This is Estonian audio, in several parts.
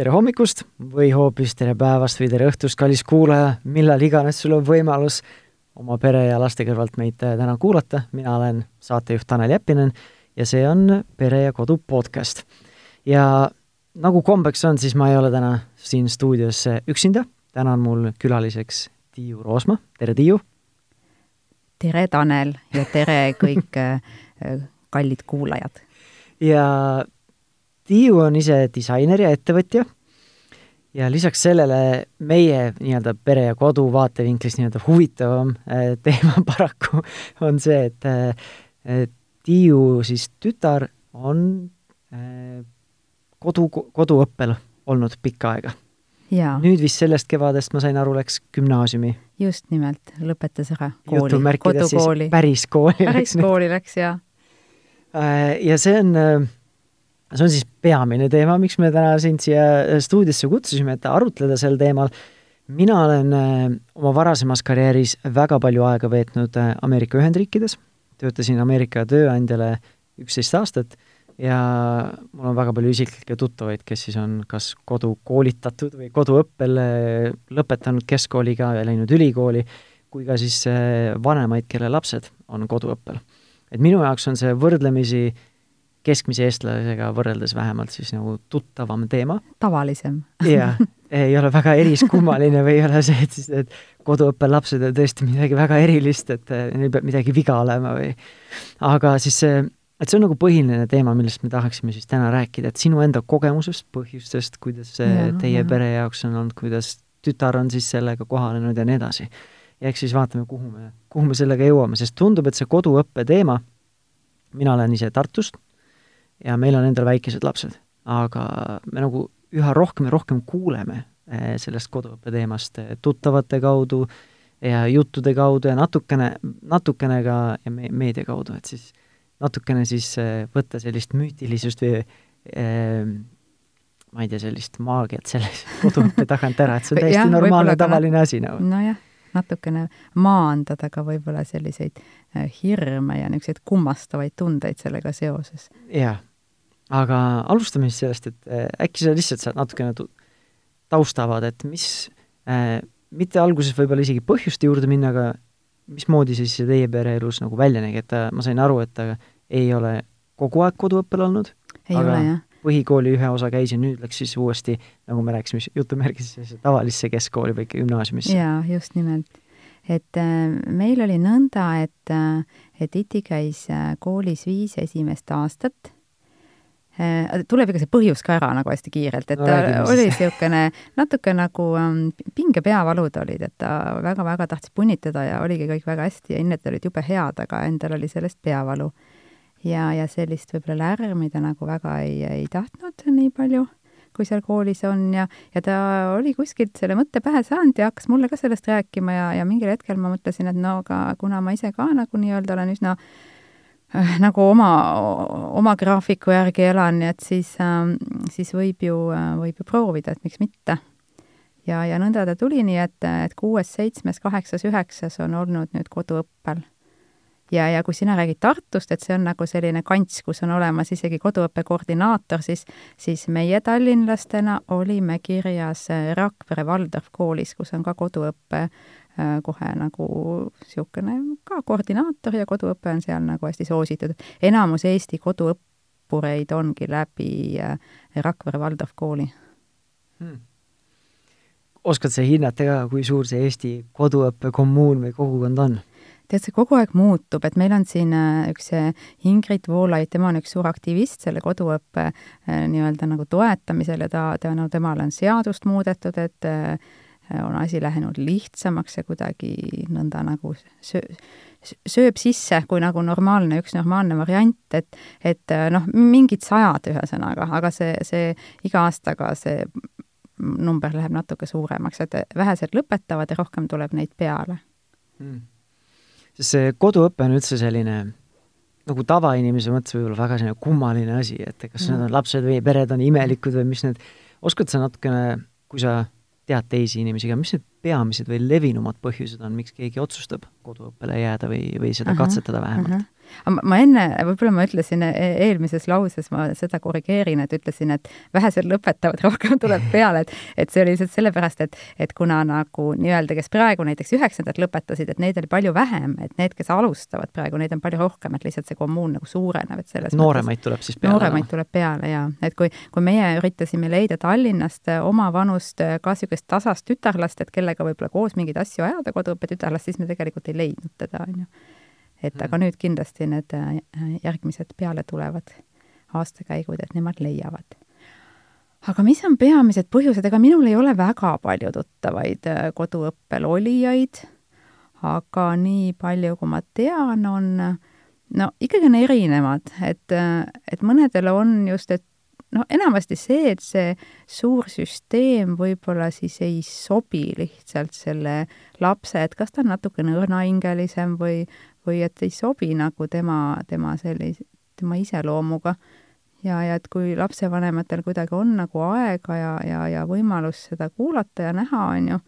tere hommikust või hoopis tere päevast või tere õhtust, kallis kuulaja, millal iganes sul on võimalus oma pere ja laste kõrvalt meid äh, täna kuulata, mina olen saatejuht Tanel Jeppinen ja see on Pere ja Kodu podcast. ja nagu kombeks on, siis ma ei ole täna siin stuudios üksinda, täna on mul külaliseks Tiiu Roosma, tere Tiiu! tere, Tanel, ja tere kõik äh, kallid kuulajad! ja Tiiu on ise disainer ja ettevõtja ja lisaks sellele meie nii-öelda pere ja kodu vaatevinklist nii-öelda huvitavam äh, teema paraku on see, et äh, Tiiu siis tütar on äh, kodu, koduõppel olnud pikka aega. nüüd vist sellest kevadest, ma sain aru, läks gümnaasiumi. just nimelt, lõpetas ära kooli, kodukooli. päris kooli päris kooli läks, jaa. ja see on see on siis peamine teema, miks me täna sind siia äh, stuudiosse kutsusime, et arutleda sel teemal. mina olen äh, oma varasemas karjääris väga palju aega veetnud äh, Ameerika Ühendriikides, töötasin Ameerika tööandjale üksteist aastat ja mul on väga palju isiklikke tuttavaid, kes siis on kas kodukoolitatud või koduõppel lõpetanud keskkooliga ja läinud ülikooli, kui ka siis vanemaid, kelle lapsed on koduõppel. et minu jaoks on see võrdlemisi äh, keskmise eestlasega võrreldes vähemalt siis nagu tuttavam teema. tavalisem. jah, ei ole väga eriskummaline või ei ole see, et siis need koduõppelapsed on tõesti midagi väga erilist, et eh, neil peab midagi viga olema või aga siis see, et see on nagu põhiline teema, millest me tahaksime siis täna rääkida, et sinu enda kogemusest, põhjustest, kuidas see ja, teie ja. pere jaoks on olnud, kuidas tütar on siis sellega kohanenud ja nii edasi. ja eks siis vaatame, kuhu me, kuhu me sellega jõuame, sest tundub, et see koduõppe teema, mina olen ise Tartust ja meil on endal väikesed lapsed, aga me nagu üha rohkem ja rohkem kuuleme eh, sellest koduõppe teemast eh, tuttavate kaudu ja juttude kaudu ja natukene, natukene ka ja me-, meedia kaudu, et siis natukene siis eh, võtta sellist müütilisust või ma ei tea, sellist maagiat selles koduõppe tagant ära, et see on täiesti ja, normaalne, tavaline asi nagu. nojah, natukene maandada ka võib-olla selliseid hirme ja niisuguseid kummastavaid tundeid sellega seoses. jah aga alustame siis sellest, et äh, äkki sa lihtsalt saad natukene taustavad, et mis äh,, mitte alguses võib-olla isegi põhjuste juurde minna, aga mismoodi siis see teie pereelus nagu välja nägi, et ta, ma sain aru, et ta ei ole kogu aeg koduõppel olnud, aga ole, põhikooli ühe osa käis ja nüüd läks siis uuesti, nagu me rääkisime, jutumärkides tavalisse keskkooli või ikka gümnaasiumisse. jaa, just nimelt. et äh, meil oli nõnda, et äh,, et Iti käis äh, koolis viis esimest aastat Äh, tuleb ikka see põhjus ka ära nagu hästi kiirelt, et no, ta oli niisugune natuke nagu um, pinge peavalud olid, et ta väga-väga tahtis punnitada ja oligi kõik väga hästi ja hinned olid jube head, aga endal oli sellest peavalu. ja, ja sellist võib-olla lärmi ta nagu väga ei, ei tahtnud nii palju, kui seal koolis on ja, ja ta oli kuskilt selle mõtte pähe saanud ja hakkas mulle ka sellest rääkima ja, ja mingil hetkel ma mõtlesin, et no aga kuna ma ise ka nagu nii-öelda olen üsna Äh, nagu oma, oma graafiku järgi elan, nii et siis, ähm, siis võib ju, äh, võib ju proovida, et miks mitte. ja, ja nõnda ta tuli, nii et, et kuues, seitsmes, kaheksas, üheksas on olnud nüüd koduõppel. ja, ja kui sina räägid Tartust, et see on nagu selline kants, kus on olemas isegi koduõppe koordinaator, siis, siis meie tallinlastena olime kirjas Rakvere Waldorf koolis, kus on ka koduõppe Äh, kohe nagu niisugune ka koordinaator ja koduõpe on seal nagu hästi soositud. enamus Eesti koduõppureid ongi läbi äh, Rakvere Waldorf kooli hmm. oskad sa hinnata ka, kui suur see Eesti koduõppekommuun või kogukond on? tead, see kogu aeg muutub, et meil on siin äh, üks Ingrid Voolaid, tema on üks suur aktivist selle koduõppe nii-öelda nagu toetamisel ja ta, ta, no temal on seadust muudetud, et on asi läinud lihtsamaks ja kuidagi nõnda nagu söö, sööb sisse kui nagu normaalne, üks normaalne variant, et et noh, mingid sajad ühesõnaga, aga see, see iga aastaga see number läheb natuke suuremaks, et vähesed lõpetavad ja rohkem tuleb neid peale sest see koduõpe on üldse selline nagu tavainimese mõttes võib-olla väga selline kummaline asi, et kas mm. need on lapsed või pered on imelikud või mis need, oskad sa natukene, kui sa tead teisi inimesi ka, mis need peamised või levinumad põhjused on, miks keegi otsustab koduõppele jääda või, või seda uh -huh, katsetada vähemalt uh? -huh ma enne, võib-olla ma ütlesin e-, eelmises lauses, ma seda korrigeerin, et ütlesin, et vähesed lõpetavad, rohkem tuleb peale, et et see oli lihtsalt sellepärast, et et kuna nagu nii-öelda, kes praegu näiteks üheksandat lõpetasid, et neid oli palju vähem, et need, kes alustavad praegu, neid on palju rohkem, et lihtsalt see kommuun nagu suureneb, et selles nooremaid mõttes, tuleb siis peale? nooremaid no? tuleb peale, jaa. et kui, kui meie üritasime leida Tallinnast oma vanust ka niisugust tasast tütarlast, et kellega võib-olla koos mingeid asju ajada, koduõppe tütarlast, siis me tegelikult ei leidnud teda, on ju et aga mm. nüüd kindlasti need äh, järgmised peale tulevad aastakäigud, et nemad leiavad. aga mis on peamised põhjused, ega minul ei ole väga palju tuttavaid äh, koduõppel olijaid, aga nii palju, kui ma tean, on no ikkagi on erinevad, et, äh, et mõnedel on just, et noh, enamasti see, et see suur süsteem võib-olla siis ei sobi lihtsalt selle lapse, et kas ta on natukene õrnahingelisem või, või et ei sobi nagu tema, tema sellise, tema iseloomuga. ja, ja et kui lapsevanematel kuidagi on nagu aega ja, ja, ja võimalus seda kuulata ja näha, on ju,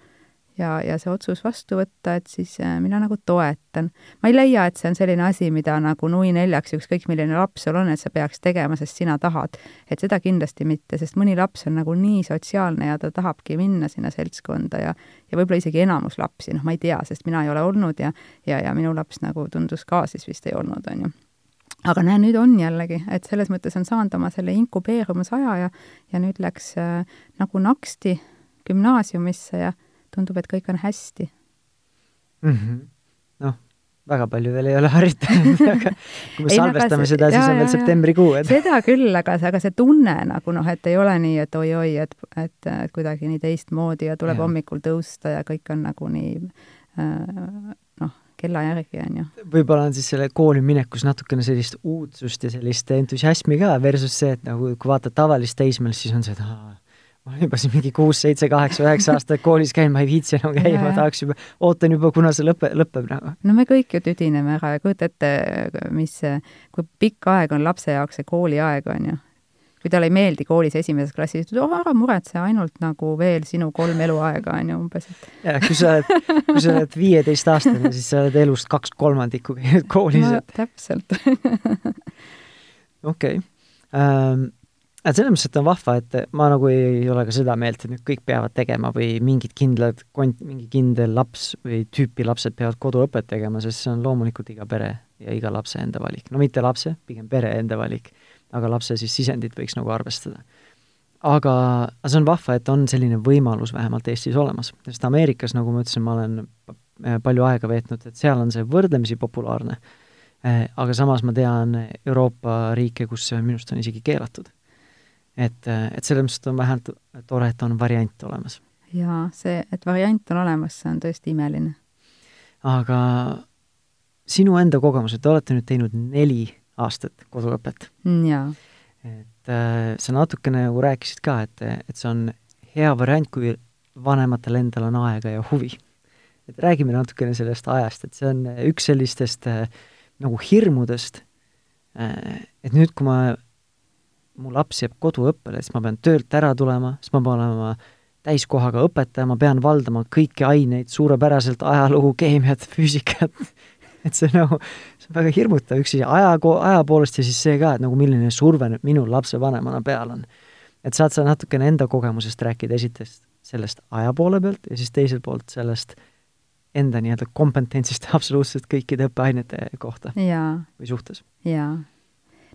ja, ja see otsus vastu võtta, et siis äh, mina nagu toetan. ma ei leia, et see on selline asi, mida nagu nui neljaks, ükskõik milline laps sul on, et sa peaks tegema, sest sina tahad. et seda kindlasti mitte, sest mõni laps on nagu nii sotsiaalne ja ta tahabki minna sinna seltskonda ja ja võib-olla isegi enamus lapsi, noh, ma ei tea, sest mina ei ole olnud ja ja, ja minu laps nagu tundus ka siis vist ei olnud, on ju aga näe, nüüd on jällegi, et selles mõttes on saanud oma selle inkubeerumisaja ja ja nüüd läks äh, nagu naksti gümnaasiumisse ja tundub, et kõik on hästi mm. -hmm. noh, väga palju veel ei ole harjutanud aga kui me ei, salvestame seda, siis on veel septembrikuu, et seda küll, aga see, aga see tunne nagu noh, et ei ole nii, et oi-oi, et, et, et kuidagi nii teistmoodi ja tuleb ja. hommikul tõusta ja kõik on nagu nii äh, noh, kella järgi, on ju. võib-olla on siis selle kooli minekus natukene sellist uudsust ja sellist entusiasmi ka versus see, et nagu kui vaatad tavalist teismelist, siis on see, et aa, ma olen juba siin mingi kuus, seitse, kaheksa, üheksa aastat koolis käinud, ma ei viitsi enam käia, ma tahaks juba, ootan juba, kuna see lõpe, lõpeb nagu. no me kõik ju tüdineme ära ja kujuta ette, mis, kui pikk aeg on lapse jaoks see kooliaeg, on ju. kui talle ei meeldi koolis esimeses klassis, ütled, oh ära muretse, ainult nagu veel sinu kolm eluaega, on ju, umbes, et. jah, kui sa oled, kui sa oled viieteistaastane, siis sa oled elust kaks kolmandikku käinud koolis no,. täpselt okei okay. um, et selles mõttes, et on vahva, et ma nagu ei ole ka seda meelt, et nüüd kõik peavad tegema või mingid kindlad kont-, mingi kindel laps või tüüpi lapsed peavad koduõpet tegema, sest see on loomulikult iga pere ja iga lapse enda valik. no mitte lapse, pigem pere enda valik, aga lapse siis sisendit võiks nagu arvestada. aga, aga see on vahva, et on selline võimalus vähemalt Eestis olemas, sest Ameerikas, nagu ma ütlesin, ma olen palju aega veetnud, et seal on see võrdlemisi populaarne. Aga samas ma tean Euroopa riike, kus see minu arust on isegi keelatud et, et selles mõttes on vähemalt tore, et on variant olemas. jaa, see, et variant on olemas, see on tõesti imeline. aga sinu enda kogemused, te olete nüüd teinud neli aastat koduõpet. Mm, jaa. et äh, sa natukene nagu rääkisid ka, et, et see on hea variant, kui vanematel endal on aega ja huvi. et räägime natukene sellest ajast, et see on üks sellistest äh, nagu hirmudest äh,, et nüüd, kui ma mu laps jääb koduõppele, siis ma pean töölt ära tulema, siis ma pean olema täiskohaga õpetaja, ma pean valdama kõiki aineid suurepäraselt, ajalugu, keemiat, füüsikat et see nagu, see on väga hirmutav, üks siis aja, aja poolest ja siis see ka, et nagu milline surve nüüd minul lapsevanemana peal on. et saad sa natukene enda kogemusest rääkida, esiteks sellest aja poole pealt ja siis teiselt poolt sellest enda nii-öelda kompetentsist absoluutselt kõikide õppeainete kohta ja. või suhtes. jaa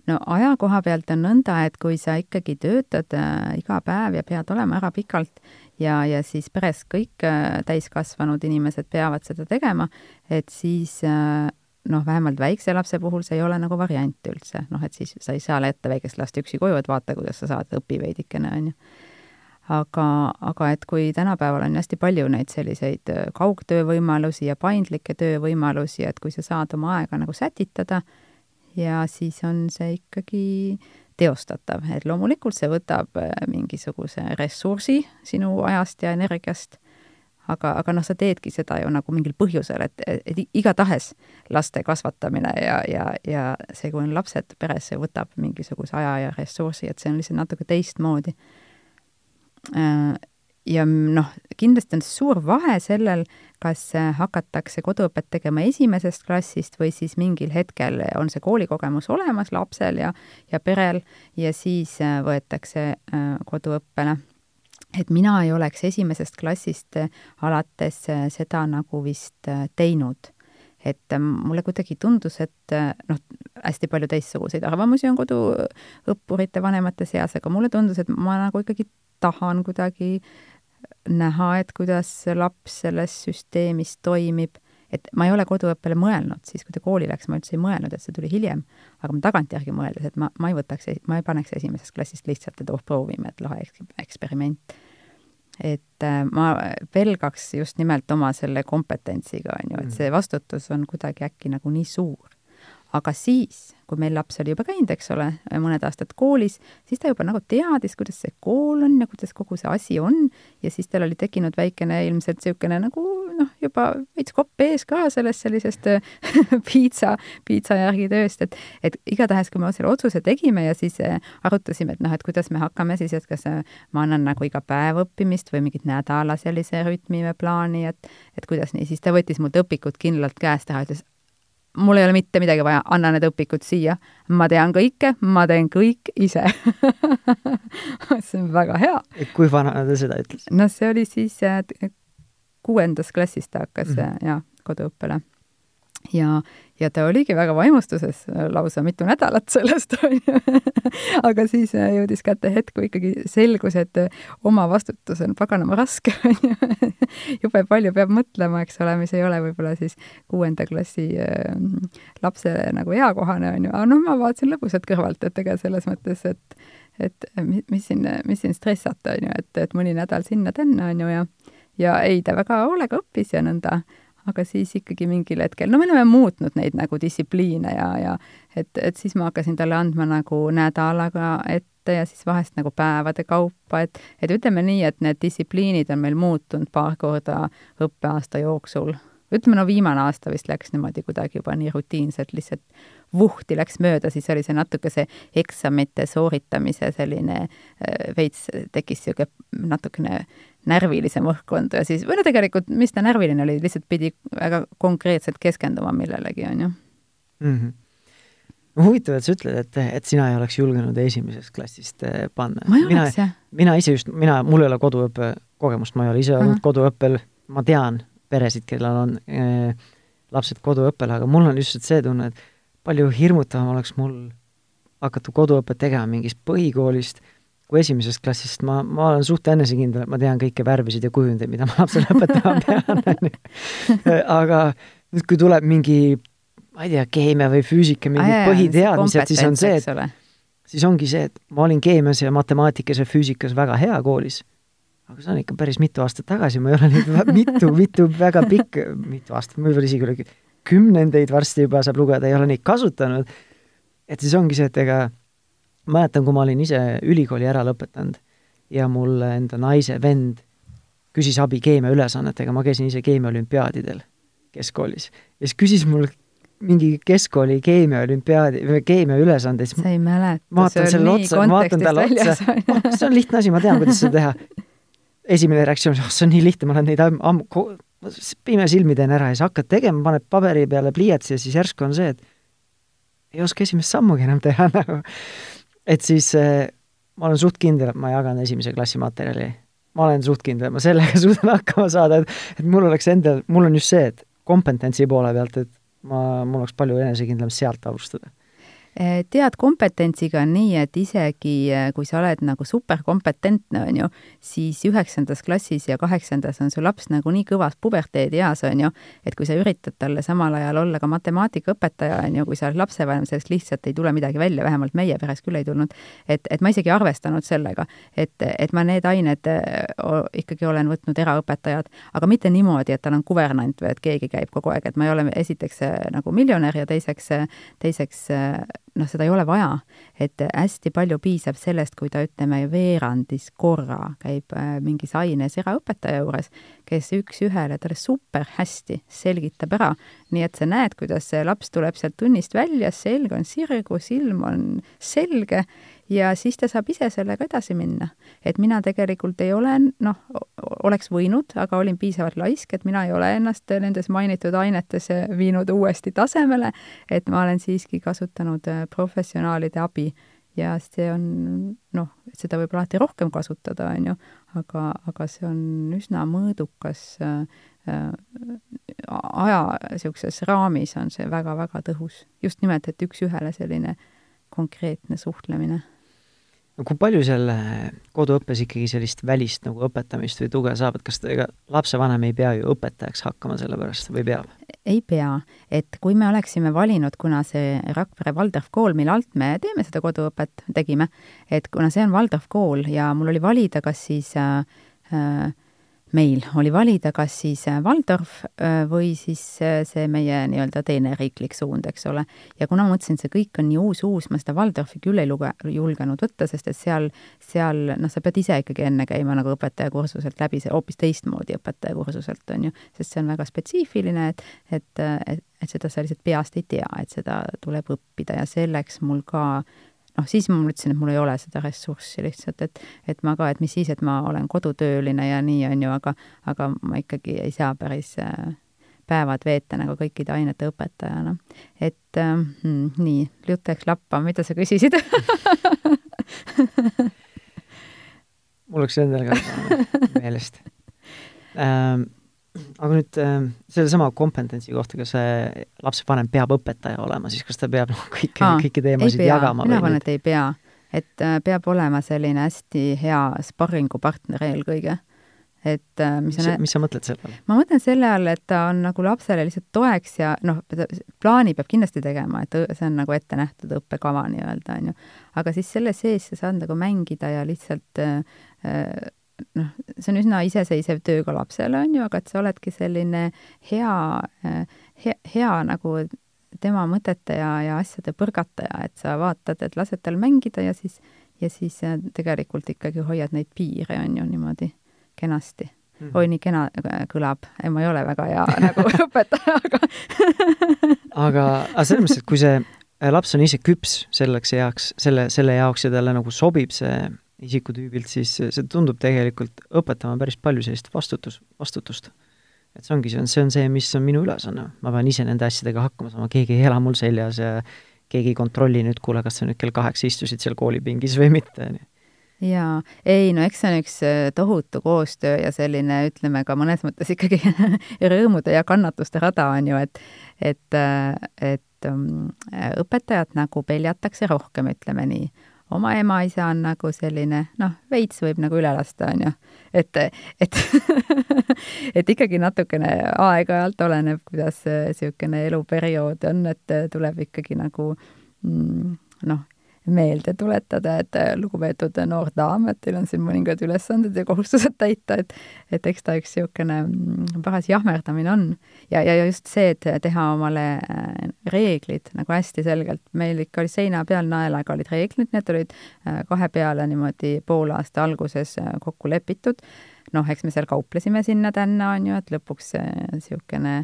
no aja koha pealt on nõnda, et kui sa ikkagi töötad äh, iga päev ja pead olema ära pikalt ja, ja siis peres kõik äh, täiskasvanud inimesed peavad seda tegema, et siis äh, noh, vähemalt väikse lapse puhul see ei ole nagu variant üldse, noh et siis sa ei saa jätta väikest last üksi koju, et vaata, kuidas sa saad, õpi veidikene, on ju. Aga, aga et kui tänapäeval on hästi palju neid selliseid äh, kaugtöö võimalusi ja paindlikke töövõimalusi, et kui sa saad oma aega nagu sätitada, ja siis on see ikkagi teostatav, et loomulikult see võtab äh, mingisuguse ressursi sinu ajast ja energiast, aga, aga noh, sa teedki seda ju nagu mingil põhjusel, et, et igatahes laste kasvatamine ja, ja, ja see, kui on lapsed peres, see võtab mingisuguse aja ja ressursi, et see on lihtsalt natuke teistmoodi. Ja noh, kindlasti on suur vahe sellel, kas äh, hakatakse koduõpet tegema esimesest klassist või siis mingil hetkel on see koolikogemus olemas lapsel ja, ja perel ja siis äh, võetakse äh, koduõppele. et mina ei oleks esimesest klassist alates seda nagu vist teinud et mulle kuidagi tundus, et noh, hästi palju teistsuguseid arvamusi on koduõppurite vanemate seas, aga mulle tundus, et ma nagu ikkagi tahan kuidagi näha, et kuidas laps selles süsteemis toimib, et ma ei ole koduõppele mõelnud, siis kui ta kooli läks, ma üldse ei mõelnud, et see tuli hiljem, aga ma tagantjärgi mõeldes, et ma, ma ei võtaks, ma ei paneks esimesest klassist lihtsalt, et oh, proovime, et lahe eksperiment. et äh, ma pelgaks just nimelt oma selle kompetentsiga, on ju, et mm. see vastutus on kuidagi äkki nagu nii suur aga siis, kui meil laps oli juba käinud, eks ole, mõned aastad koolis, siis ta juba nagu teadis, kuidas see kool on ja kuidas kogu see asi on. Ja siis tal oli tekkinud väikene ilmselt niisugune nagu noh, juba veits kopp ees ka sellest sellisest piitsa, piitsa järgi tööst, et et igatahes, kui me selle otsuse tegime ja siis äh, arutasime, et noh, et kuidas me hakkame siis, et kas äh, ma annan nagu iga päev õppimist või mingit nädala sellise rütmi või plaani, et et kuidas nii, siis ta võttis mult õpikud kindlalt käest ära, ütles, mul ei ole mitte midagi vaja, anna need õpikud siia. ma tean kõike, ma teen kõik ise see on väga hea. kui vana ta seda ütles? no see oli siis kuuendas klassis ta hakkas mm -hmm. ja koduõppele ja, ja ta oligi väga vaimustuses lausa mitu nädalat sellest, on ju. aga siis äh, jõudis kätte hetk, kui ikkagi selgus, et äh, oma vastutus on paganama raske, on ju. jube palju peab mõtlema, eks ole, mis ei ole võib-olla siis kuuenda klassi äh, lapsele nagu eakohane, on ju. aga noh, ma vaatasin lõbusat kõrvalt, et ega selles mõttes, et et mis siin, mis siin stressata, on ju, et, et mõni nädal sinna-tänna, on ju, ja ja ei, ta väga hoolega õppis ja nõnda aga siis ikkagi mingil hetkel, no me oleme muutnud neid nagu distsipliine ja, ja et, et siis ma hakkasin talle andma nagu nädalaga ette ja siis vahest nagu päevade kaupa, et, et ütleme nii, et need distsipliinid on meil muutunud paar korda õppeaasta jooksul. ütleme, no viimane aasta vist läks niimoodi kuidagi juba nii rutiinselt, lihtsalt vuhti läks mööda, siis oli see natuke see eksamite sooritamise selline äh, veits tekkis niisugune natukene närvilisem õhkkond ja siis, või no tegelikult, mis ta närviline oli, lihtsalt pidi väga konkreetselt keskenduma millelegi, on ju mm. -hmm huvitav, et sa ütled, et, et sina ei oleks julgenud esimesest klassist eh, panna. mina, mina ise just, mina, mul ei ole koduõppe kogemust, ma ei ole ise olnud uh -huh. koduõppel, ma tean peresid, kellel on äh, lapsed koduõppel, aga mul on lihtsalt see tunne, et palju hirmutavam oleks mul hakata koduõpet tegema mingist põhikoolist kui esimesest klassist, ma, ma olen suht enesekindel, et ma tean kõiki värvisid ja kujundeid, mida ma lapsele õpetama pean, aga nüüd, kui tuleb mingi, ma ei tea, keemia või füüsika, mingid põhiteadmised, siis on see, et siis ongi see, et ma olin keemias ja matemaatikas ja füüsikas väga hea koolis, aga see on ikka päris mitu aastat tagasi, ma ei ole neid mitu, mitu väga pikk, mitu aastat, võib-olla isegi üle kümnendeid varsti juba saab lugeda, ei ole neid kasutanud, et siis ongi see, et ega mäletan, kui ma olin ise ülikooli ära lõpetanud ja mul enda naise vend küsis abi keemiaülesannetega, ma käisin ise keemiaolümpiaadidel keskkoolis. Ja siis küsis mul mingi keskkooli keemiaolümpiaadi või keemiaülesande, siis sa ei mäleta, vaatan selle otsa, vaatan talle otsa, oh, see on lihtne asi, ma tean, kuidas seda teha. esimene reaktsioon, oh, see on nii lihtne, ma olen neid ammu, pimesilmi teen ära ja siis hakkad tegema, paned paberi peale pliiatsi ja siis järsku on see, et ei oska esimest sammugi enam teha nagu et siis äh, ma olen suht kindel, et ma jagan esimese klassi materjali. ma olen suht kindel, et ma sellega suudan hakkama saada, et, et mul oleks endal, mul on just see, et kompetentsi poole pealt, et ma, mul oleks palju enesekindlam sealt alustada Eh, tead, kompetentsiga on nii, et isegi eh, kui sa oled nagu superkompetentne, on ju, siis üheksandas klassis ja kaheksandas on su laps nagu nii kõvas puberteedieas, on ju, et kui sa üritad talle samal ajal olla ka matemaatikaõpetaja, on ju, kui sa oled lapsevanem, sellest lihtsalt ei tule midagi välja, vähemalt meie peres küll ei tulnud. et, et ma isegi arvestanud sellega, et, et ma need ained eh, ikkagi olen võtnud eraõpetajad, aga mitte niimoodi, et tal on kuvernant või et keegi käib kogu aeg, et ma ei ole esiteks nagu miljonär ja teiseks, teiseks noh, seda ei ole vaja. et hästi palju piisab sellest, kui ta, ütleme, veerandis korra käib äh, mingis aines eraõpetaja juures, kes üks-ühele talle super hästi selgitab ära, nii et sa näed, kuidas see laps tuleb sealt tunnist välja, selg on sirgu, silm on selge ja siis ta saab ise sellega edasi minna. et mina tegelikult ei ole, noh, oleks võinud, aga olin piisavalt laisk, et mina ei ole ennast nendes mainitud ainetes viinud uuesti tasemele, et ma olen siiski kasutanud äh, professionaalide abi ja see on noh, seda võib alati rohkem kasutada, on ju, aga, aga see on üsna mõõdukas äh, äh aja niisuguses raamis on see väga-väga tõhus. just nimelt, et üks-ühele selline konkreetne suhtlemine no kui palju seal koduõppes ikkagi sellist välist nagu õpetamist või tuge saab, et kas ega lapsevanem ei pea ju õpetajaks hakkama selle pärast või peab? ei pea, et kui me oleksime valinud, kuna see Rakvere Waldorf kool, mille alt me teeme seda koduõpet, tegime, et kuna see on Waldorf kool ja mul oli valida, kas siis äh, äh, meil oli valida kas siis äh, Waldorf äh, või siis äh, see meie nii-öelda teine riiklik suund, eks ole. ja kuna ma mõtlesin, et see kõik on nii uus-uus, ma seda Waldorfi küll ei luge-, julgenud võtta, sest et seal, seal noh, sa pead ise ikkagi enne käima nagu õpetajakursuselt läbi, see hoopis teistmoodi õpetajakursuselt, on ju, sest see on väga spetsiifiline, et, et, et, et seda sa lihtsalt peast ei tea, et seda tuleb õppida ja selleks mul ka noh, siis ma mõtlesin, et mul ei ole seda ressurssi lihtsalt, et et ma ka, et mis siis, et ma olen kodutööline ja nii, on ju, aga aga ma ikkagi ei saa päris äh, päevad veeta nagu kõikide ainete õpetajana. et mm, nii, jutt läks lappa, mida sa küsisid mul läks endal ka meelest ähm, aga nüüd äh, sellesama kompetentsi kohta, kas see lapsevanem peab õpetaja olema, siis kas ta peab noh, kõiki, kõiki teemasid jagama? mina arvan, et ei pea. et äh, peab olema selline hästi hea sparringupartner eelkõige. et äh, mis, mis, mis sa mõtled selle all? ma mõtlen selle all, et ta on nagu lapsele lihtsalt toeks ja noh, plaani peab kindlasti tegema, et see on nagu ette nähtud õppekava nii-öelda, on ju. aga siis selle sees sa saad nagu mängida ja lihtsalt äh, noh, see on üsna iseseisev töö ka lapsele, on ju, aga et sa oledki selline hea, hea, hea nagu tema mõtete ja, ja asjade põrgataja, et sa vaatad, et lased tal mängida ja siis, ja siis äh, tegelikult ikkagi hoiad neid piire, on ju, niimoodi kenasti mm. oi, nii kena äh, kõlab, ma ei ole väga hea nagu õpetaja, aga aga, aga selles mõttes, et kui see äh, laps on ise küps selleks heaks, selle, selle jaoks ja talle nagu sobib see isikutüübilt, siis see tundub tegelikult õpetama päris palju sellist vastutus, vastutust. et see ongi, see on, see on see, mis on minu ülesanne, ma pean ise nende asjadega hakkama saama, keegi ei ela mul seljas ja keegi ei kontrolli nüüd, kuule, kas sa nüüd kell kaheksa istusid seal koolipingis või mitte, on ju jaa, ei no eks see on üks äh, tohutu koostöö ja selline, ütleme ka mõnes mõttes ikkagi rõõmude ja kannatuste rada on ju, et et, äh, et um, õpetajat nagu peljatakse rohkem, ütleme nii oma ema-isa on nagu selline noh, veits võib nagu üle lasta, on ju. et, et et ikkagi natukene aeg-ajalt oleneb, kuidas niisugune eluperiood on, et tuleb ikkagi nagu mm, noh, meelde tuletada, et äh, lugupeetud noor daam, et teil on siin mõningad ülesanded ja kohustused täita, et et eks ta üks niisugune mm, paras jahmerdamine on. ja, ja just see, et teha omale äh, reeglid nagu hästi selgelt, meil ikka oli seina peal naelaga olid reeglid, need olid äh, kahe peale niimoodi poolaasta alguses kokku lepitud, noh, eks me seal kauplesime sinna-tänna, on ju, et lõpuks niisugune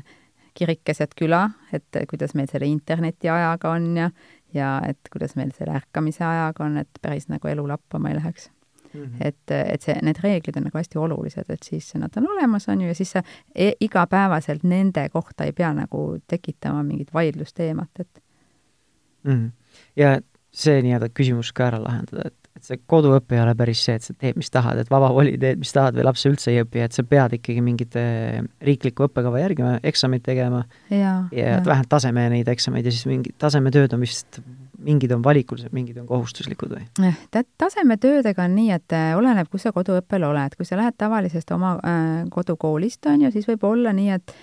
kirik keset küla, et kuidas meil selle internetiajaga on ja, ja et kuidas meil selle ärkamise ajaga on, et päris nagu elu lappama ei läheks mm. -hmm. et, et see, need reeglid on nagu hästi olulised, et siis nad on olemas, on ju, ja siis sa e igapäevaselt nende kohta ei pea nagu tekitama mingit vaidlusteemat, et mm. -hmm. ja see nii-öelda küsimus ka ära lahendada, et et see koduõpe ei ole päris see, et sa teed, mis tahad, et vaba voli teed, mis tahad või laps üldse ei õpi, et sa pead ikkagi mingit riiklikku õppekava järgima, eksameid tegema. Ja, ja, ja vähemalt taseme neid eksameid ja siis mingid tasemetööd on vist, mingid on valikulised, mingid on kohustuslikud või? Eh, tasemetöödega on nii, et eh, oleneb, kus sa koduõppel oled, kui sa lähed tavalisest oma äh, kodukoolist, on ju, siis võib olla nii, et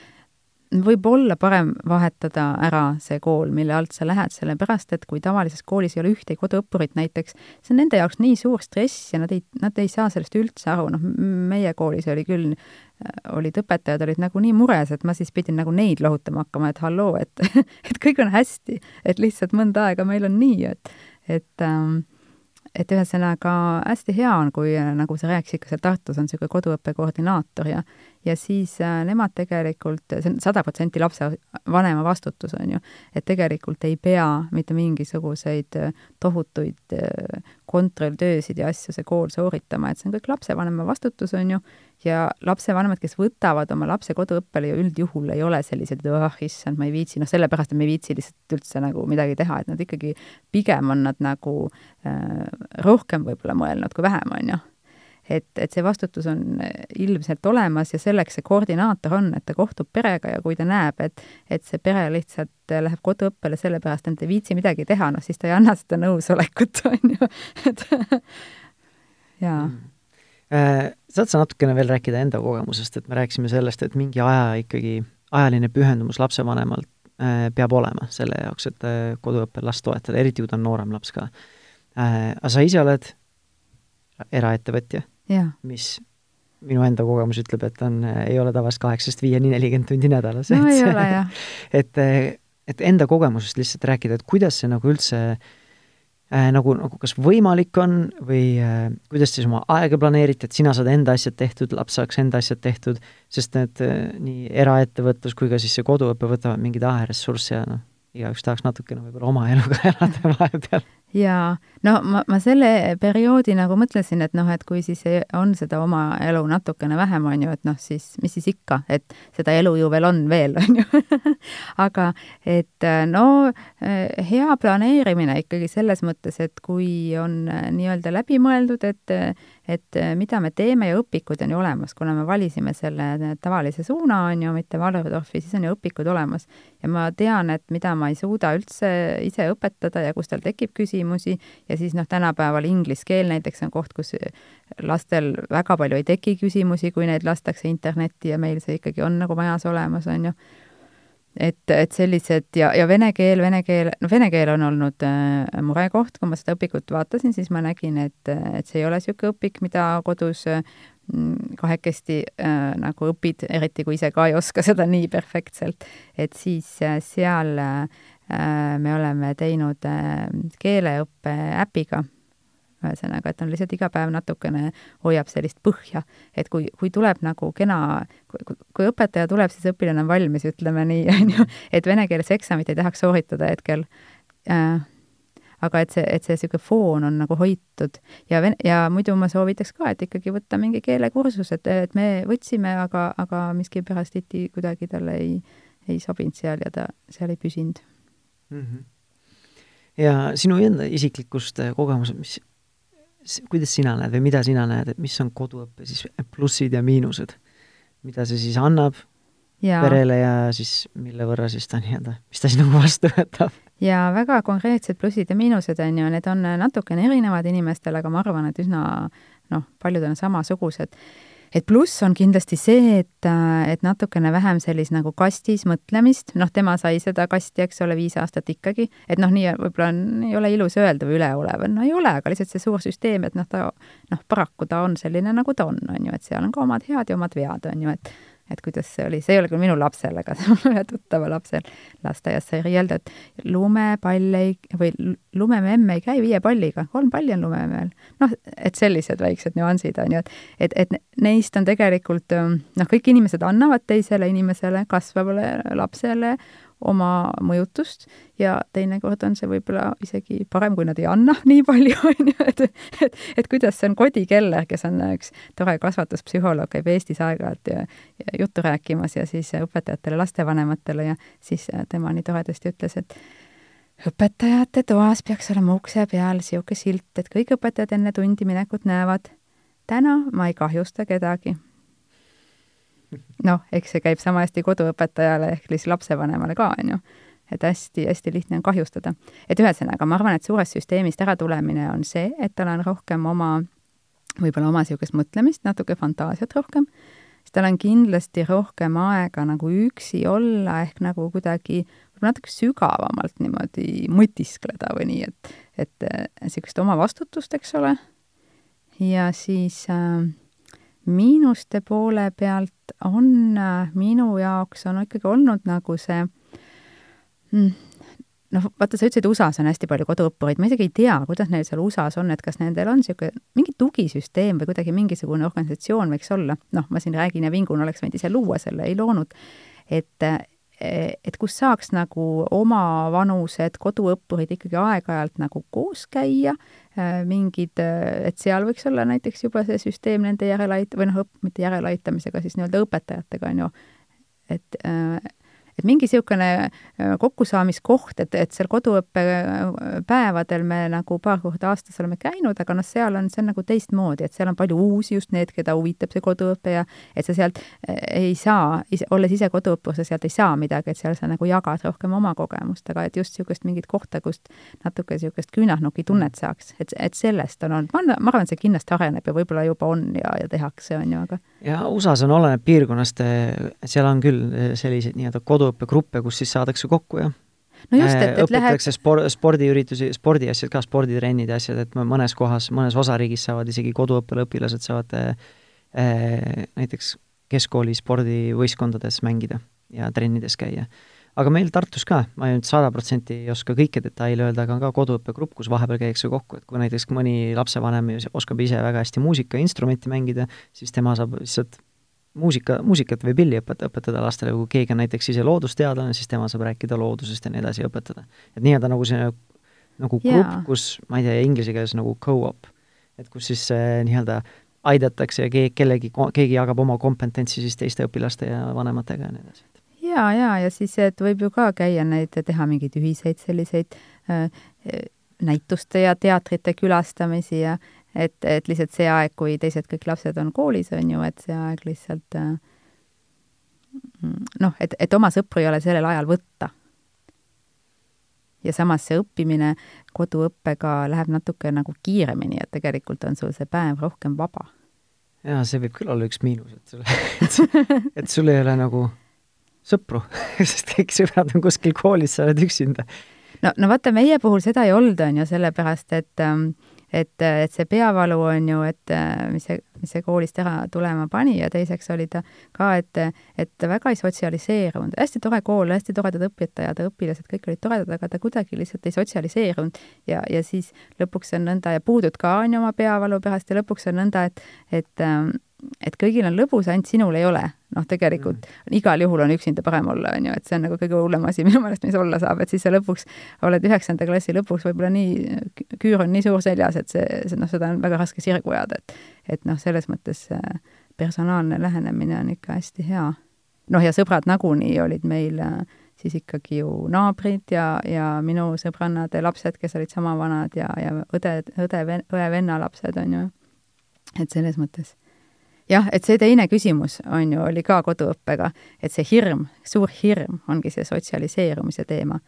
võib olla parem vahetada ära see kool, mille alt sa lähed, sellepärast et kui tavalises koolis ei ole ühtegi koduõppurit näiteks, see on nende jaoks nii suur stress ja nad ei, nad ei saa sellest üldse aru, noh, meie koolis oli küll, olid õpetajad olid nagu nii mures, et ma siis pidin nagu neid lohutama hakkama, et halloo, et et kõik on hästi, et lihtsalt mõnda aega meil on nii, et, et ähm, et ühesõnaga hästi hea on, kui nagu sa rääkisid, ka seal Tartus on niisugune koduõppe koordinaator ja ja siis äh, nemad tegelikult, see on sada protsenti lapse vanema vastutus, on ju, et tegelikult ei pea mitte mingisuguseid äh, tohutuid äh, kontrolltöösid ja asju see kool sooritama, et see on kõik lapsevanema vastutus, on ju, ja lapsevanemad, kes võtavad oma lapse koduõppele ju üldjuhul ei ole sellised, et oh issand, ma ei viitsi, noh, sellepärast, et me ei viitsi lihtsalt üldse nagu midagi teha, et nad ikkagi, pigem on nad nagu äh, rohkem võib-olla mõelnud kui vähem, on ju et, et see vastutus on ilmselt olemas ja selleks see koordinaator on, et ta kohtub perega ja kui ta näeb, et, et see pere lihtsalt läheb koduõppele sellepärast, et ei viitsi midagi teha, noh siis ta ei anna seda nõusolekut, on ju, et jaa. Mm. Äh, saad sa natukene veel rääkida enda kogemusest, et me rääkisime sellest, et mingi aja ikkagi, ajaline pühendumus lapsevanemalt äh, peab olema selle jaoks, et äh, koduõppel last toetada, eriti kui ta on noorem laps ka. aga sa ise oled eraettevõtja mis minu enda kogemus ütleb, et on, ei ole tavaliselt kaheksast viieni nelikümmend tundi nädalas. no ei ole, jah. et, et enda kogemusest lihtsalt rääkida, et kuidas see nagu üldse äh, nagu, nagu kas võimalik on või äh, kuidas siis oma aega planeerite, et sina saad enda asjad tehtud, laps saaks enda asjad tehtud, sest need äh, nii eraettevõtlus kui ka siis see koduõpe võtavad mingeid ajaressursse ja noh, igaüks tahaks natukene võib-olla oma eluga elada vahepeal jaa, no ma, ma selle perioodi nagu mõtlesin, et noh, et kui siis on seda oma elu natukene vähem, on ju, et noh, siis mis siis ikka, et seda elu ju veel on veel, on ju aga et no hea planeerimine ikkagi selles mõttes, et kui on nii-öelda läbimõeldud, et et mida me teeme ja õpikud on ju olemas, kuna me valisime selle tavalise suuna, on ju, mitte Waldorfi, siis on ju õpikud olemas. ja ma tean, et mida ma ei suuda üldse ise õpetada ja kus tal tekib küsimus, küsimusi ja siis noh, tänapäeval inglise keel näiteks on koht, kus lastel väga palju ei teki küsimusi, kui neid lastakse internetti ja meil see ikkagi on nagu majas olemas, on ju. et, et sellised ja, ja vene keel, vene keel, no vene keel on olnud äh, murekoht, kui ma seda õpikut vaatasin, siis ma nägin, et, et see ei ole niisugune õpik, mida kodus mm, kahekesti äh, nagu õpid, eriti kui ise ka ei oska seda nii perfektselt, et siis äh, seal äh, Äh, me oleme teinud äh, keeleõppe äpiga, ühesõnaga, et on lihtsalt iga päev natukene hoiab sellist põhja, et kui, kui tuleb nagu kena, kui õpetaja tuleb, siis õpilane on valmis, ütleme nii, on ju, et venekeelse eksamit ei tahaks sooritada hetkel. Äh, aga et see, et see niisugune foon on nagu hoitud. Ja ven-, ja muidu ma soovitaks ka, et ikkagi võtta mingi keelekursus, et, et me võtsime, aga, aga miskipärast tihti kuidagi talle ei, ei sobinud seal ja ta seal ei püsinud mm. -hmm. ja sinu enda isiklikust äh, kogemused, mis, kuidas sina näed või mida sina näed, et mis on koduõppe siis plussid ja miinused? mida see siis annab ja. perele ja siis mille võrra siis ta nii-öelda, mis ta siis nagu vastu võtab? ja väga konkreetsed plussid ja miinused on ju, need on natukene erinevad inimestel, aga ma arvan, et üsna noh, paljud on samasugused et pluss on kindlasti see, et, et natukene vähem sellist nagu kastis mõtlemist, noh, tema sai seda kasti, eks ole, viis aastat ikkagi, et noh, nii võib-olla on, ei ole ilus öelda või üleolev, no ei ole, aga lihtsalt see suur süsteem, et noh, ta noh, paraku ta on selline, nagu ta on, on ju, et seal on ka omad head ja omad vead, on ju, et et kuidas see oli, see ei ole küll minu lapsel, aga see on ühe tuttava lapsel lasteaias sai riielda, et lumepall ei, või lumememm ei käi viie palliga, kolm palli on lumememmel. noh, et sellised väiksed nüansid on ju, et, et, et neist on tegelikult noh, kõik inimesed annavad teisele inimesele, kasvavale lapsele oma mõjutust ja teinekord on see võib-olla isegi parem, kui nad ei anna nii palju, on ju, et, et, et kuidas see on Kodi Keller, kes on üks tore kasvatuspsühholoog, käib Eestis aeg-ajalt ja, ja juttu rääkimas ja siis õpetajatele, lastevanematele ja siis tema nii toredasti ütles, et õpetajate toas peaks olema ukse peal niisugune silt, et kõik õpetajad enne tundi minekut näevad, täna ma ei kahjusta kedagi noh, eks see käib sama hästi koduõpetajale ehk siis lapsevanemale ka, on ju. et hästi-hästi lihtne on kahjustada. et ühesõnaga, ma arvan, et suurest süsteemist äratulemine on see, et tal on rohkem oma, võib-olla oma niisugust mõtlemist, natuke fantaasiat rohkem, siis tal on kindlasti rohkem aega nagu üksi olla, ehk nagu kuidagi natuke sügavamalt niimoodi mõtiskleda või nii, et, et niisugust oma vastutust, eks ole, ja siis äh, miinuste poole pealt on äh, minu jaoks on ikkagi olnud nagu see mm, noh, vaata, sa ütlesid, USA-s on hästi palju koduõppureid, ma isegi ei tea, kuidas neil seal USA-s on, et kas nendel on niisugune mingi tugisüsteem või kuidagi mingisugune organisatsioon võiks olla, noh, ma siin räägin ja vingun, oleks võinud ise luua selle, ei loonud, et et kus saaks nagu omavanused koduõppurid ikkagi aeg-ajalt nagu koos käia, mingid, et seal võiks olla näiteks juba see süsteem nende järelait- või noh, mitte järeleaitamisega, siis nii-öelda õpetajatega, on ju, et et mingi niisugune äh, kokkusaamiskoht, et, et seal koduõppepäevadel me nagu paar korda aastas oleme käinud, aga noh, seal on, see on nagu teistmoodi, et seal on palju uusi, just need, keda huvitab see koduõpe ja et sa sealt äh, ei saa, olles ise koduõppur, sa sealt ei saa midagi, et seal sa nagu jagad rohkem oma kogemust, aga et just niisugust mingit kohta, kust natuke niisugust küünahnuki tunnet saaks, et, et sellest on olnud, ma, arvan, see kindlasti areneb ja võib-olla juba on ja, ja tehakse, on ju, aga ja USA-s on, oleneb piirkonnast, seal on küll selliseid nii-öelda koduõppegruppe, kus siis saadakse kokku ja no just, et, et õpetatakse läheb... spor-, spordiüritusi, spordiasjad ka, sporditrennid ja asjad, et mõnes kohas, mõnes osariigis saavad isegi koduõppele õpilased saavad äh, näiteks keskkooli spordivõistkondades mängida ja trennides käia. Aga meil Tartus ka, ma nüüd sada protsenti ei oska kõiki detaile öelda, aga on ka koduõppegrupp, kus vahepeal käiakse kokku, et kui näiteks mõni lapsevanem oskab ise väga hästi muusikainstrumenti mängida, siis tema saab lihtsalt muusika, muusikat või pilli õpet-, õpetada lastele, kui keegi on näiteks ise loodusteadlane, siis tema saab rääkida loodusest ja nii edasi õpetada. et nii-öelda nagu see nagu grupp yeah., kus, ma ei tea, inglise keeles nagu co-op, et kus siis äh, nii-öelda aidatakse ja keegi, kellegi, keegi jagab oma kompetentsi siis teiste õpilaste ja vanematega ja nii edasi ja, ja, ja siis, et võib ju ka käia neid, teha mingeid ühiseid selliseid äh, näituste ja teatrite külastamisi ja et, et lihtsalt see aeg, kui teised kõik lapsed on koolis, on ju, et see aeg lihtsalt äh, noh, et, et oma sõpru ei ole sellel ajal võtta. ja samas see õppimine koduõppega läheb natuke nagu kiiremini, et tegelikult on sul see päev rohkem vaba. jaa, see võib küll olla üks miinus, et sul, et sul ei ole nagu sõpru sest kõik sõbrad on kuskil koolis, sa oled üksinda. no, no vaata, meie puhul seda ei olnud, on ju, sellepärast et ähm, et, et see peavalu on ju, et mis see, mis see koolist ära tulema pani ja teiseks oli ta ka, et, et väga ei sotsialiseerunud. hästi tore kool, hästi toredad õpetajad ja õpilased, kõik olid toredad, aga ta kuidagi lihtsalt ei sotsialiseerunud ja, ja siis lõpuks on nõnda ja puudud ka on ju oma peavalu pärast ja lõpuks on nõnda, et, et et kõigil on lõbus, ainult sinul ei ole. noh, tegelikult mm. igal juhul on üksinda parem olla, on ju, et see on nagu kõige hullem asi minu meelest, mis olla saab, et siis sa lõpuks oled üheksanda klassi lõpuks võib-olla nii, küür on nii suur seljas, et see, see noh, seda on väga raske sirgu ajada, et et noh, selles mõttes personaalne lähenemine on ikka hästi hea. noh, ja sõbrad nagunii olid meil siis ikkagi ju naabrid ja, ja minu sõbrannade lapsed, kes olid sama vanad ja, ja õde, õde, õe-venna lapsed, on ju. et selles mõttes jah, et see teine küsimus, on ju, oli ka koduõppega, et see hirm, suur hirm ongi see sotsialiseerumise teema.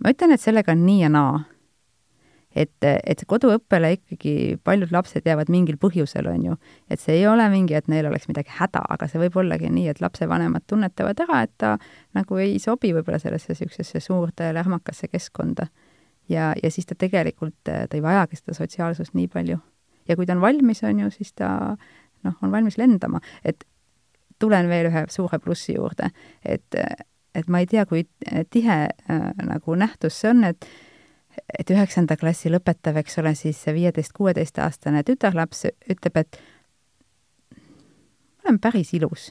ma ütlen, et sellega on nii ja naa. et, et koduõppele ikkagi paljud lapsed jäävad mingil põhjusel, on ju. et see ei ole mingi, et neil oleks midagi häda, aga see võib ollagi nii, et lapsevanemad tunnetavad ära, et ta nagu ei sobi võib-olla sellesse niisugusesse suurde lähmakasse keskkonda. ja, ja siis ta tegelikult, ta ei vajagi seda sotsiaalsust nii palju. ja kui ta on valmis, on ju, siis ta noh, on valmis lendama, et tulen veel ühe suure plussi juurde, et, et ma ei tea, kui tihe äh, nagu nähtus see on, et et üheksanda klassi lõpetav, eks ole, siis see viieteist-kuueteistaastane tütarlaps ütleb, et ma olen päris ilus.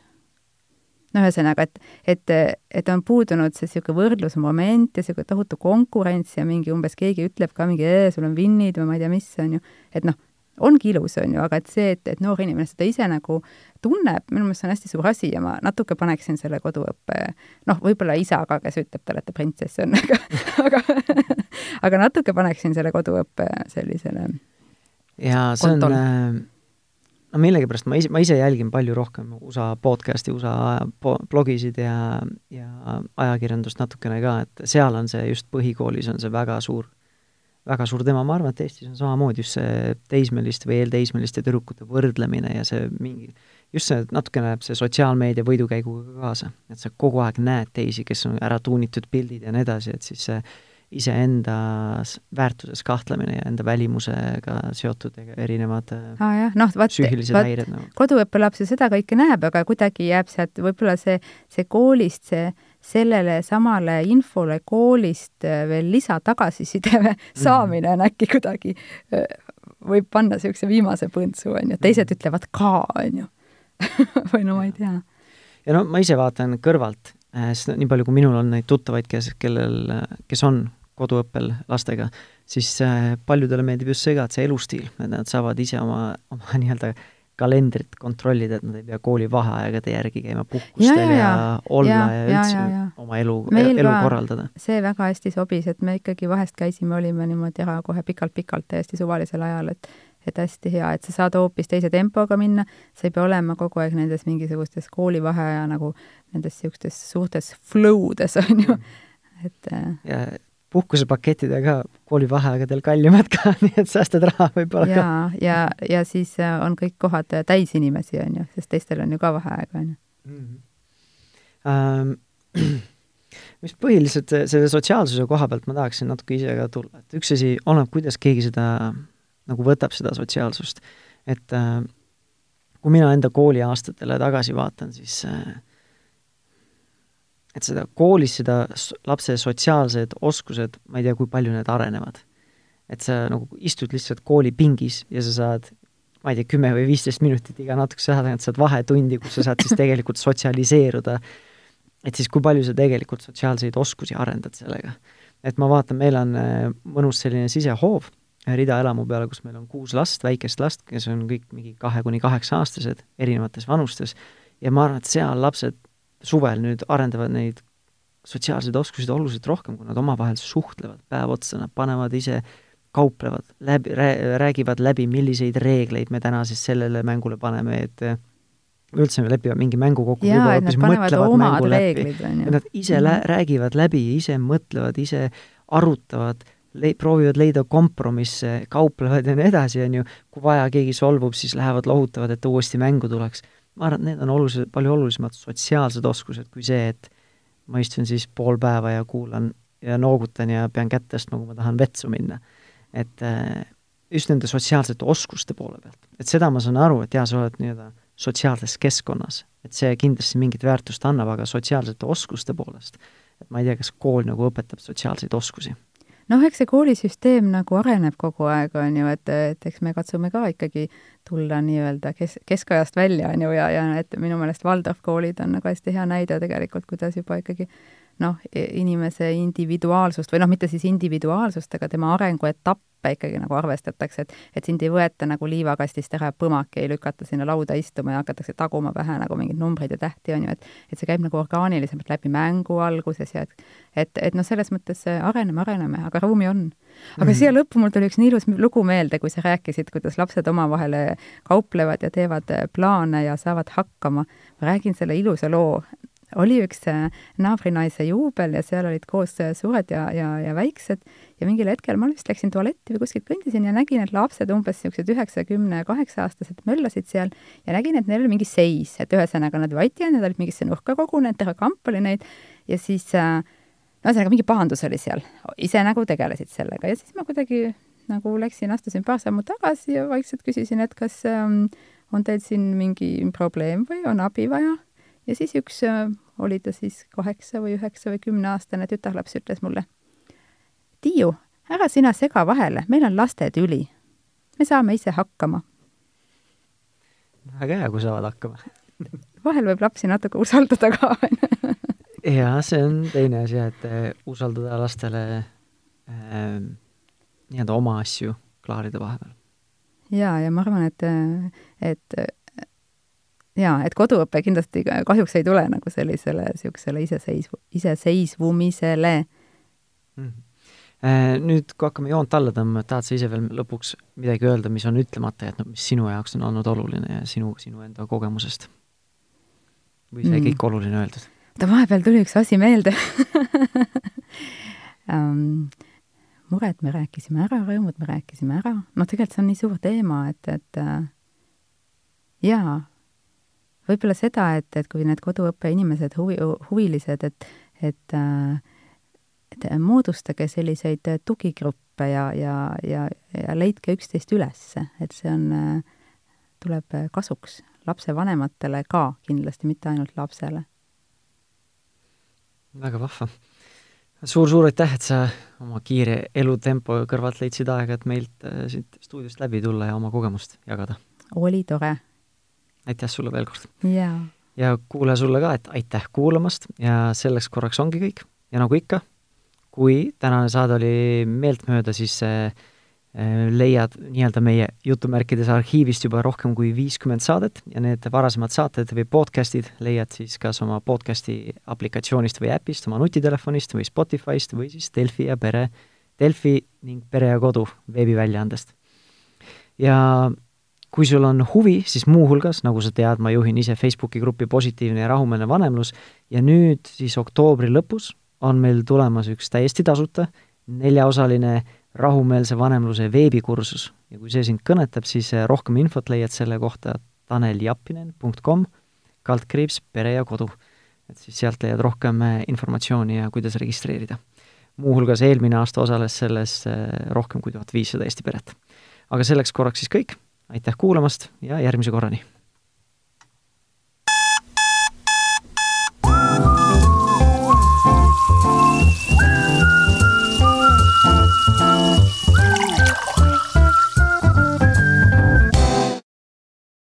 no ühesõnaga, et, et, et on puudunud see niisugune võrdlusmoment ja niisugune tohutu konkurents ja mingi umbes keegi ütleb ka mingi, sul on vinnid või ma ei tea, mis, on ju, et noh, ongi ilus, on ju, aga et see, et, et noor inimene seda ise nagu tunneb, minu meelest see on hästi suur asi ja ma natuke paneksin selle koduõppe, noh, võib-olla isaga, kes ütleb talle, et ta printsess on, aga, aga, aga natuke paneksin selle koduõppe sellisele jaa, see on äh, no millegipärast ma ise, ma ise jälgin palju rohkem USA podcast'i, USA blogisid ja, ja ajakirjandust natukene ka, et seal on see just põhikoolis on see väga suur väga suur teema, ma arvan, et Eestis on samamoodi just see teismeliste või eelteismeliste tüdrukute võrdlemine ja see mingi, just see natukene see sotsiaalmeedia võidukäiguga kaasa, et sa kogu aeg näed teisi, kes on ära tuunitud pildid ja nii edasi, et siis see iseenda väärtuses kahtlemine ja enda välimusega seotud erinevad ah, jah, noh, vaat, vaat häired, nagu. koduõppelaps ju seda kõike näeb, aga kuidagi jääb sealt võib-olla see, see koolist see sellele samale infole koolist äh, veel lisatagasiside saamine on äkki kuidagi, äh, võib panna niisuguse viimase põntsu, on ju, teised mhm. ütlevad ka, on ju või no ma ei tea. ja no ma ise vaatan kõrvalt, äh, sest nii palju, kui minul on neid tuttavaid, kes, kellel, kes on koduõppel lastega, siis paljudele meeldib just see ka, et see elustiil, et nad saavad ise oma, oma nii-öelda kalendrit kontrollida, et nad ei pea kooli vaheaegade järgi käima puhkustel ja, ja, ja olla ja, ja üldse ja, ja. oma elu, elu korraldada. see väga hästi sobis, et me ikkagi vahest käisime, olime niimoodi ära kohe pikalt-pikalt täiesti suvalisel ajal, et et hästi hea, et sa saad hoopis teise tempoga minna, sa ei pea olema kogu aeg nendes mingisugustes koolivaheaja nagu nendes niisugustes suurtes flow des, on ju, mm. et ja puhkusepaketid ka koolivaheaegadel kallimad ka, nii et säästad raha võib-olla ka. ja, ja, ja siis äh, on kõik kohad äh, täis inimesi, on ju, sest teistel on ju ka vaheaeg, on ju. Mhm. Ähm, mis põhiliselt selle sotsiaalsuse koha pealt ma tahaksin natuke ise ka tulla, et üks asi oleneb, kuidas keegi seda nagu võtab, seda sotsiaalsust. et äh, kui mina enda kooliaastatele tagasi vaatan, siis äh, et seda koolis seda lapse sotsiaalsed oskused, ma ei tea, kui palju need arenevad. et sa nagu istud lihtsalt koolipingis ja sa saad ma ei tea, kümme või viisteist minutit iga natukese aja tagant saad vahetundi, kus sa saad siis tegelikult sotsialiseeruda. et siis kui palju sa tegelikult sotsiaalseid oskusi arendad sellega. et ma vaatan, meil on äh, mõnus selline sisehoov Rida elamu peale, kus meil on kuus last, väikest last, kes on kõik mingi kahe kuni kaheksa aastased, erinevates vanustes, ja ma arvan, et seal lapsed suvel nüüd arendavad neid sotsiaalseid oskusi oluliselt rohkem, kui nad omavahel suhtlevad päev otsa, nad panevad ise, kauplevad, läbi, räägivad läbi, milliseid reegleid me täna siis sellele mängule paneme, et üldse lepivad mingi mängu kokku, võib-olla hoopis mõtlevad mängu läbi. Nad ise mm -hmm. räägivad läbi, ise mõtlevad, ise arutavad, le-, proovivad leida kompromisse, kauplevad ja nii edasi, on ju, kui vaja, keegi solvub, siis lähevad lohutavad, et uuesti mängu tuleks ma arvan, et need on olulised, palju olulisemad sotsiaalsed oskused kui see, et ma istun siis pool päeva ja kuulan ja noogutan ja pean kätt tõstma, kui ma tahan vetsu minna. et äh, just nende sotsiaalsete oskuste poole pealt. et seda ma saan aru, et jaa, sa oled nii-öelda sotsiaalses keskkonnas, et see kindlasti mingit väärtust annab, aga sotsiaalsete oskuste poolest, et ma ei tea, kas kool nagu õpetab sotsiaalseid oskusi noh, eks see koolisüsteem nagu areneb kogu aeg, on ju, et, et eks me katsume ka ikkagi tulla nii-öelda kes, keskajast välja, on ju, ja, ja et minu meelest Waldorf koolid on nagu hästi hea näide tegelikult, kuidas juba ikkagi noh, inimese individuaalsust või noh, mitte siis individuaalsust, aga tema arenguetapp etappe ikkagi nagu arvestatakse, et et sind ei võeta nagu liivakastist ära põmaki, ei lükata sinna lauda istuma ja hakatakse taguma pähe nagu mingeid numbreid ja tähti, on ju, et et see käib nagu orgaanilisemalt läbi mängu alguses ja et et, et noh, selles mõttes areneme, areneme, aga ruumi on. aga mm -hmm. siia lõppu mul tuli üks nii ilus lugu meelde, kui sa rääkisid, kuidas lapsed omavahel kauplevad ja teevad plaane ja saavad hakkama. ma räägin selle ilusa loo oli üks äh, naabrinaise juubel ja seal olid koos äh, suured ja, ja, ja väiksed. Ja mingil hetkel ma vist läksin tualetti või kuskilt kõndisin ja nägin, et lapsed, umbes niisugused üheksa, kümne, kaheksa-aastased möllasid seal. Ja nägin, et neil oli mingi seis, et ühesõnaga nad vati jäänud, nad olid mingisse nurka kogunenud, terve kamp oli neid. Ja siis äh, no ühesõnaga, mingi pahandus oli seal, ise nagu tegelesid sellega. Ja siis ma kuidagi nagu läksin, astusin paar sammu tagasi ja vaikselt küsisin, et kas ähm, on teil siin mingi probleem või on abi vaja ja siis üks, äh, oli ta siis kaheksa või üheksa või kümneaastane tütarlaps ütles mulle, Tiiu, ära sina sega vahele, meil on lastetüli. me saame ise hakkama. väga hea, kui saavad hakkama vahel võib lapsi natuke usaldada ka jaa, see on teine asi, et äh, usaldada lastele äh, nii-öelda oma asju klaarida vahepeal. jaa, ja ma arvan, et, et jaa, et koduõpe kindlasti kahjuks ei tule nagu sellisele niisugusele iseseisvu, iseseisvumisele mm. Nüüd, kui hakkame joont alla tõmbama, tahad sa ise veel lõpuks midagi öelda, mis on ütlemata jätnud, mis sinu jaoks on olnud oluline ja sinu, sinu enda kogemusest? või sai mm. kõik oluline öeldud? oota, vahepeal tuli üks asi meelde um, mured me rääkisime ära, rõõmud me rääkisime ära, noh, tegelikult see on nii suur teema, et, et äh, jaa, võib-olla seda, et, et kui need koduõppe inimesed, huvi, huvilised, et, et et moodustage selliseid tugigruppe ja, ja, ja, ja leidke üksteist üles, et see on, tuleb kasuks lapsevanematele ka kindlasti, mitte ainult lapsele. väga vahva suur,. suur-suur aitäh, et sa oma kiire elutempo kõrvalt leidsid aega, et meilt äh, siit stuudiost läbi tulla ja oma kogemust jagada. oli tore. Aitäh sulle veel kord. jaa. ja kuulaja sulle ka, et aitäh kuulamast ja selleks korraks ongi kõik. ja nagu ikka, kui tänane saade oli meeltmööda, siis äh, Äh, leiad nii-öelda meie jutumärkides arhiivist juba rohkem kui viiskümmend saadet ja need varasemad saated või podcast'id leiad siis kas oma podcast'i aplikatsioonist või äpist, oma nutitelefonist või Spotify'st või siis Delfi ja pere, Delfi ning Pere ja Kodu veebiväljaandest. ja kui sul on huvi, siis muuhulgas, nagu sa tead, ma juhin ise Facebooki gruppi Positiivne ja rahumeelne vanemlus ja nüüd siis oktoobri lõpus on meil tulemas üks täiesti tasuta neljaosaline rahumeelse vanemluse veebikursus ja kui see sind kõnetab, siis eh, rohkem infot leiad selle kohta taneljappinen.com, kaldkriips pere ja kodu. et siis sealt leiad rohkem eh, informatsiooni ja kuidas registreerida. muuhulgas eelmine aasta osales selles eh, rohkem kui tuhat viissada Eesti peret. aga selleks korraks siis kõik, aitäh kuulamast ja järgmise korrani!